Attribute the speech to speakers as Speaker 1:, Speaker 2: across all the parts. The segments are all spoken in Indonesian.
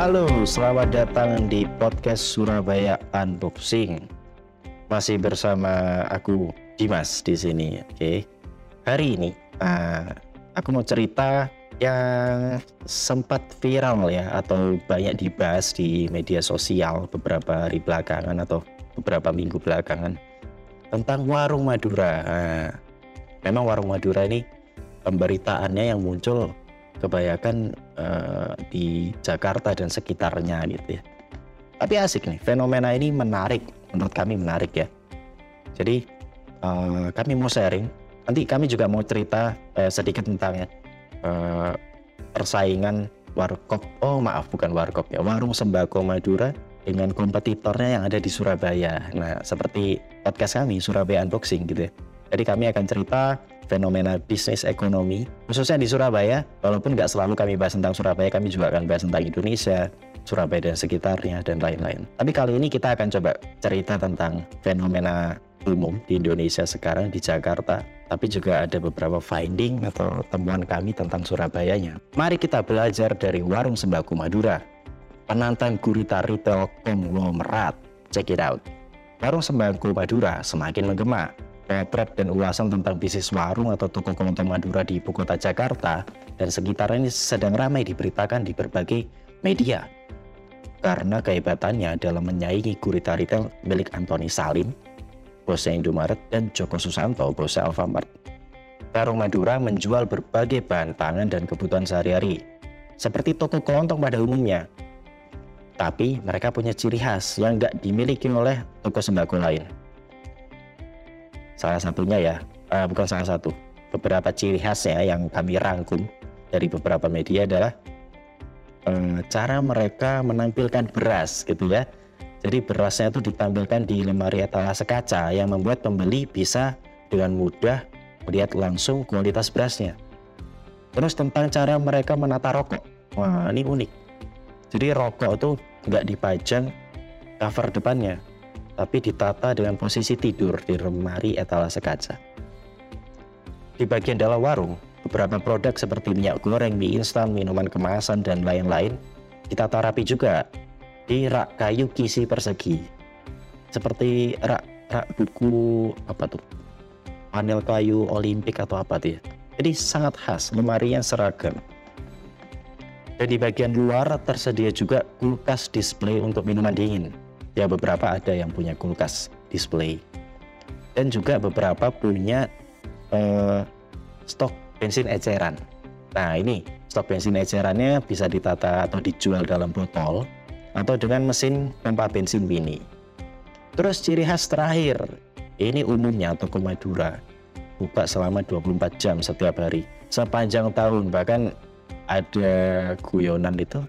Speaker 1: Halo, selamat datang di podcast Surabaya Unboxing. Masih bersama aku Dimas di sini. Oke, hari ini uh, aku mau cerita yang sempat viral ya atau banyak dibahas di media sosial beberapa hari belakangan atau beberapa minggu belakangan tentang warung Madura. Nah, memang warung Madura ini pemberitaannya yang muncul kebanyakan uh, di Jakarta dan sekitarnya gitu ya. Tapi asik nih, fenomena ini menarik, menurut kami menarik ya. Jadi uh, kami mau sharing, nanti kami juga mau cerita uh, sedikit tentang uh, persaingan warkop, oh maaf bukan warkop ya, warung sembako Madura dengan kompetitornya yang ada di Surabaya. Nah seperti podcast kami Surabaya Unboxing gitu ya. Jadi kami akan cerita fenomena bisnis ekonomi, khususnya di Surabaya. Walaupun nggak selalu kami bahas tentang Surabaya, kami juga akan bahas tentang Indonesia, Surabaya dan sekitarnya, dan lain-lain. Tapi kali ini kita akan coba cerita tentang fenomena umum di Indonesia sekarang di Jakarta, tapi juga ada beberapa finding atau temuan kami tentang Surabayanya. Mari kita belajar dari warung sembako Madura, penantang gurita retail konglomerat. Check it out. Warung sembako Madura semakin menggema potret dan ulasan tentang bisnis warung atau toko kelontong Madura di ibu kota Jakarta dan sekitarnya ini sedang ramai diberitakan di berbagai media. Karena kehebatannya dalam menyaingi gurita retail milik Antoni Salim, bosnya Indomaret, dan Joko Susanto, bosnya Alfamart. Warung Madura menjual berbagai bahan pangan dan kebutuhan sehari-hari, seperti toko kelontong pada umumnya. Tapi mereka punya ciri khas yang nggak dimiliki oleh toko sembako lain Salah satunya ya, uh, bukan salah satu, beberapa ciri khas ya yang kami rangkum dari beberapa media adalah uh, cara mereka menampilkan beras gitu ya. Jadi berasnya itu ditampilkan di lemari etalase kaca yang membuat pembeli bisa dengan mudah melihat langsung kualitas berasnya. Terus tentang cara mereka menata rokok, wah ini unik. Jadi rokok itu nggak dipajang cover depannya, tapi ditata dengan posisi tidur di lemari etalase kaca. Di bagian dalam warung, beberapa produk seperti minyak goreng, mie instan, minuman kemasan, dan lain-lain ditata rapi juga di rak kayu kisi persegi. Seperti rak, rak buku apa tuh? Panel kayu olimpik atau apa tuh ya? Jadi sangat khas, lemari yang seragam. Dan di bagian luar tersedia juga kulkas display untuk minuman dingin ya beberapa ada yang punya kulkas display. Dan juga beberapa punya uh, stok bensin eceran. Nah ini stok bensin ecerannya bisa ditata atau dijual dalam botol atau dengan mesin pompa bensin mini. Terus ciri khas terakhir ini umumnya toko Madura buka selama 24 jam setiap hari sepanjang tahun. Bahkan ada guyonan itu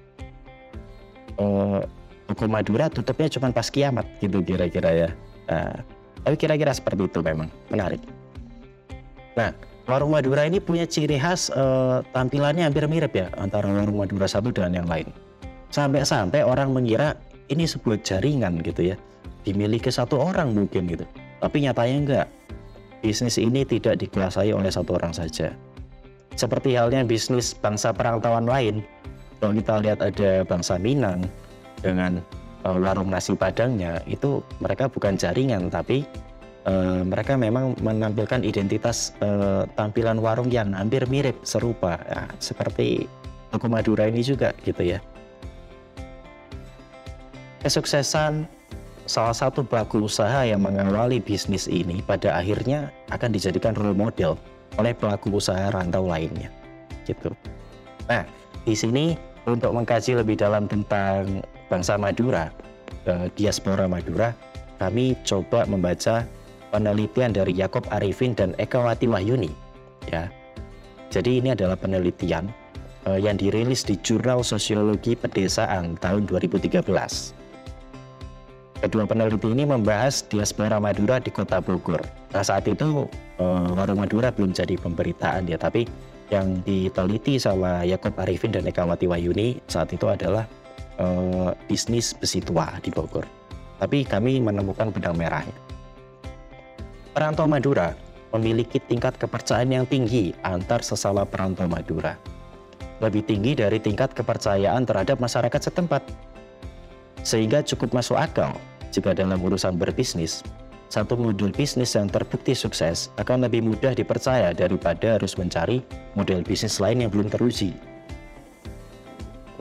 Speaker 1: uh, Toko Madura tutupnya cuma pas kiamat gitu kira-kira ya. Nah, tapi kira-kira seperti itu memang menarik. Nah, warung Madura ini punya ciri khas uh, tampilannya hampir mirip ya antara warung Madura satu dan yang lain. Sampai-sampai orang mengira ini sebuah jaringan gitu ya, dimiliki satu orang mungkin gitu. Tapi nyatanya enggak. Bisnis ini tidak dikuasai oleh satu orang saja. Seperti halnya bisnis bangsa perantauan lain. Kalau kita lihat ada bangsa Minang, dengan uh, warung nasi padangnya itu mereka bukan jaringan tapi uh, mereka memang menampilkan identitas uh, tampilan warung yang hampir mirip serupa. Ya, seperti toko Madura ini juga gitu ya. Kesuksesan salah satu pelaku usaha yang mengawali bisnis ini pada akhirnya akan dijadikan role model oleh pelaku usaha rantau lainnya gitu. Nah di sini untuk mengkaji lebih dalam tentang bangsa Madura, eh, diaspora Madura, kami coba membaca penelitian dari Yakob Arifin dan Eka Wati Wahyuni. Ya, jadi ini adalah penelitian eh, yang dirilis di Jurnal Sosiologi Pedesaan tahun 2013. Kedua peneliti ini membahas diaspora Madura di kota Bogor. Nah saat itu eh, warung Madura belum jadi pemberitaan ya, tapi yang diteliti sama Yakob Arifin dan Eka Wati Wahyuni saat itu adalah uh, bisnis besi tua di Bogor. Tapi kami menemukan benang merahnya. Perantau Madura memiliki tingkat kepercayaan yang tinggi antar sesama perantau Madura. lebih tinggi dari tingkat kepercayaan terhadap masyarakat setempat. Sehingga cukup masuk akal jika dalam urusan berbisnis, satu model bisnis yang terbukti sukses akan lebih mudah dipercaya daripada harus mencari model bisnis lain yang belum teruji.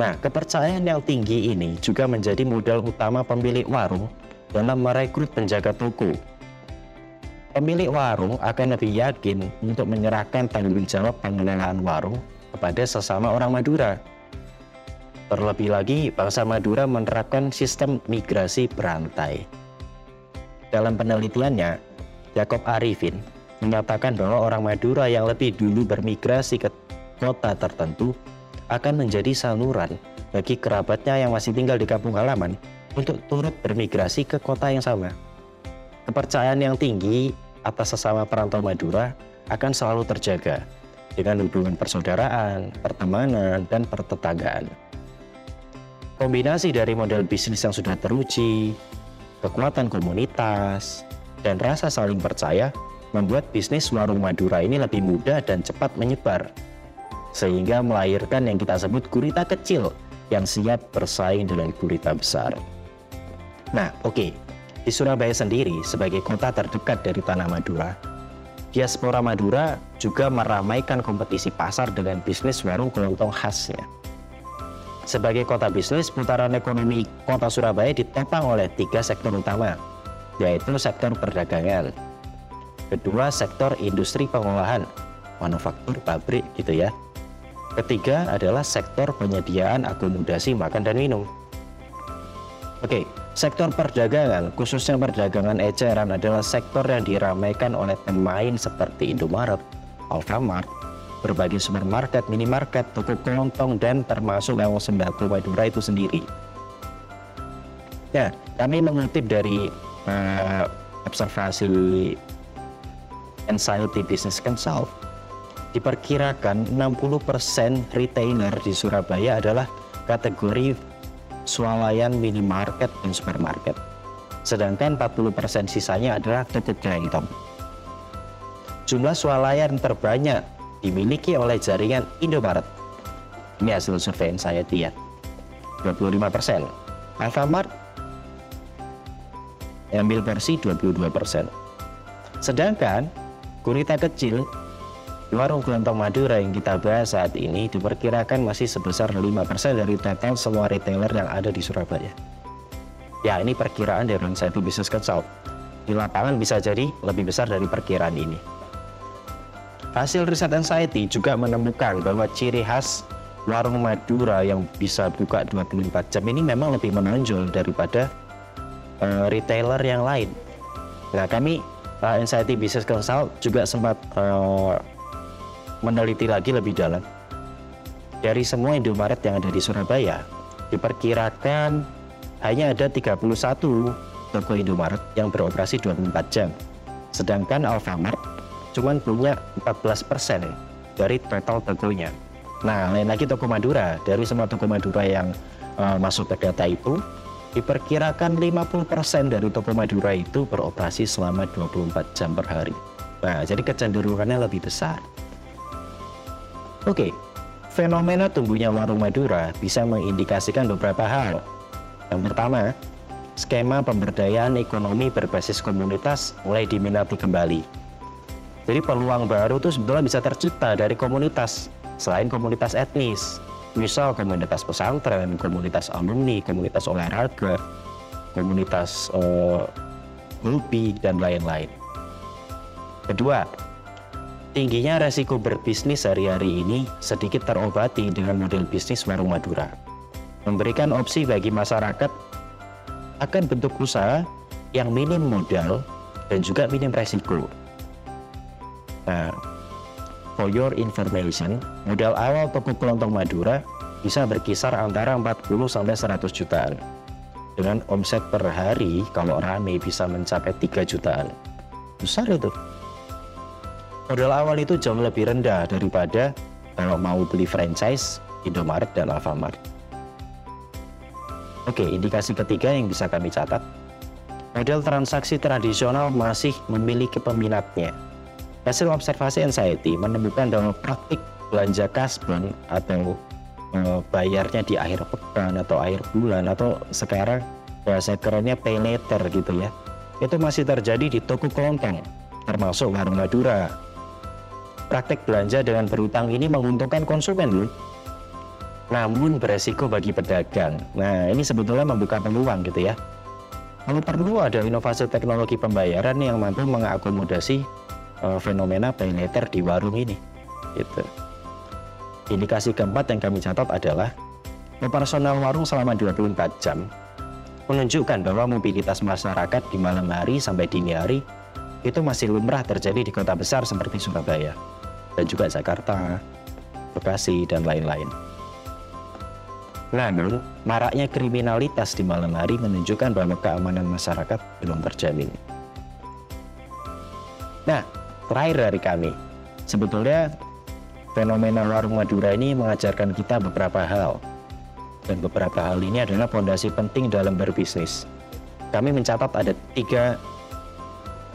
Speaker 1: Nah, kepercayaan yang tinggi ini juga menjadi modal utama pemilik warung dalam merekrut penjaga toko. Pemilik warung akan lebih yakin untuk menyerahkan tanggung jawab pengelolaan warung kepada sesama orang Madura. Terlebih lagi, bangsa Madura menerapkan sistem migrasi berantai dalam penelitiannya, Jacob Arifin menyatakan bahwa orang Madura yang lebih dulu bermigrasi ke kota tertentu akan menjadi saluran bagi kerabatnya yang masih tinggal di kampung halaman untuk turut bermigrasi ke kota yang sama. Kepercayaan yang tinggi atas sesama perantau Madura akan selalu terjaga dengan hubungan persaudaraan, pertemanan, dan pertetanggaan. Kombinasi dari model bisnis yang sudah teruji, kekuatan komunitas, dan rasa saling percaya membuat bisnis warung Madura ini lebih mudah dan cepat menyebar. Sehingga melahirkan yang kita sebut gurita kecil yang siap bersaing dengan gurita besar. Nah, oke. Okay. Di Surabaya sendiri sebagai kota terdekat dari tanah Madura, diaspora Madura juga meramaikan kompetisi pasar dengan bisnis warung kelontong khasnya. Sebagai kota bisnis, putaran ekonomi kota Surabaya ditopang oleh tiga sektor utama, yaitu sektor perdagangan, kedua sektor industri pengolahan, manufaktur, pabrik gitu ya. Ketiga adalah sektor penyediaan akomodasi makan dan minum. Oke, sektor perdagangan, khususnya perdagangan eceran adalah sektor yang diramaikan oleh pemain seperti Indomaret, Alfamart, berbagai supermarket, minimarket, toko kelontong, dan termasuk lewat sembako Madura itu sendiri. Ya, kami mengutip dari uh, observasi Anxiety Business Consult, diperkirakan 60% retailer di Surabaya adalah kategori swalayan minimarket dan supermarket. Sedangkan 40% sisanya adalah toko kelontong. Jumlah swalayan terbanyak dimiliki oleh jaringan Indomaret. Ini hasil survei saya dia. 25%. Alfamart ambil versi 22%. Sedangkan gurita kecil warung kelontong Madura yang kita bahas saat ini diperkirakan masih sebesar 5% dari total semua retailer yang ada di Surabaya. Ya ini perkiraan dari satu bisnis Consult. Di lapangan bisa jadi lebih besar dari perkiraan ini. Hasil riset Anxiety juga menemukan bahwa ciri khas warung Madura yang bisa buka 24 jam ini memang lebih menonjol daripada uh, retailer yang lain. Nah, kami uh, Anxiety Business Consult juga sempat uh, meneliti lagi lebih dalam. Dari semua Indomaret yang ada di Surabaya, diperkirakan hanya ada 31 toko Indomaret yang beroperasi 24 jam. Sedangkan Alfamart cuman punya 14% dari total tokonya. Nah, lain lagi toko Madura, dari semua toko Madura yang uh, masuk ke data itu, diperkirakan 50% dari toko Madura itu beroperasi selama 24 jam per hari. Nah, jadi kecenderungannya lebih besar. Oke, fenomena tumbuhnya warung Madura bisa mengindikasikan beberapa hal. Yang pertama, skema pemberdayaan ekonomi berbasis komunitas mulai diminati kembali. Jadi peluang baru itu sebetulnya bisa tercipta dari komunitas selain komunitas etnis. Misal komunitas pesantren, komunitas alumni, komunitas olahraga, komunitas uh, hobi dan lain-lain. Kedua, tingginya resiko berbisnis hari-hari ini sedikit terobati dengan model bisnis warung Madura. Memberikan opsi bagi masyarakat akan bentuk usaha yang minim modal dan juga minim resiko. Nah, for your information, modal awal toko kelontong Madura bisa berkisar antara 40 sampai 100 jutaan. Dengan omset per hari kalau rame bisa mencapai 3 jutaan. Besar itu. Modal awal itu jauh lebih rendah daripada kalau mau beli franchise Indomaret dan Alfamart. Oke, indikasi ketiga yang bisa kami catat, model transaksi tradisional masih memiliki peminatnya. Hasil observasi anxiety menemukan bahwa praktik belanja kasbon atau uh, bayarnya di akhir pekan atau akhir bulan atau sekarang bahasa kerennya pay later gitu ya. Itu masih terjadi di toko kelontong termasuk warung Madura praktek belanja dengan berutang ini menguntungkan konsumen loh namun beresiko bagi pedagang. Nah ini sebetulnya membuka peluang gitu ya. Kalau perlu ada inovasi teknologi pembayaran yang mampu mengakomodasi uh, fenomena pay later di warung ini gitu. Indikasi keempat yang kami catat adalah operasional warung selama 24 jam menunjukkan bahwa mobilitas masyarakat di malam hari sampai dini hari itu masih lumrah terjadi di kota besar seperti Surabaya dan juga Jakarta, Bekasi, dan lain-lain. Namun, maraknya kriminalitas di malam hari menunjukkan bahwa keamanan masyarakat belum terjamin. Nah, terakhir dari kami, sebetulnya Fenomena warung Madura ini mengajarkan kita beberapa hal. Dan beberapa hal ini adalah fondasi penting dalam berbisnis. Kami mencatat ada tiga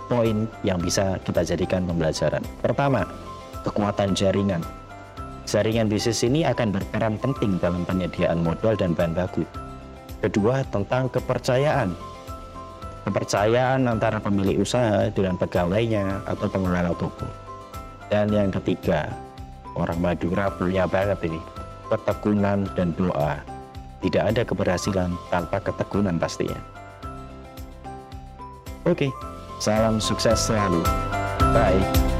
Speaker 1: poin yang bisa kita jadikan pembelajaran. Pertama, kekuatan jaringan. Jaringan bisnis ini akan berperan penting dalam penyediaan modal dan bahan baku. Kedua, tentang kepercayaan. Kepercayaan antara pemilik usaha dengan pegawainya atau pengelola toko. Dan yang ketiga, Orang Madura punya banget ini. Ketekunan dan doa. Tidak ada keberhasilan tanpa ketekunan pastinya. Oke, salam sukses selalu. Bye.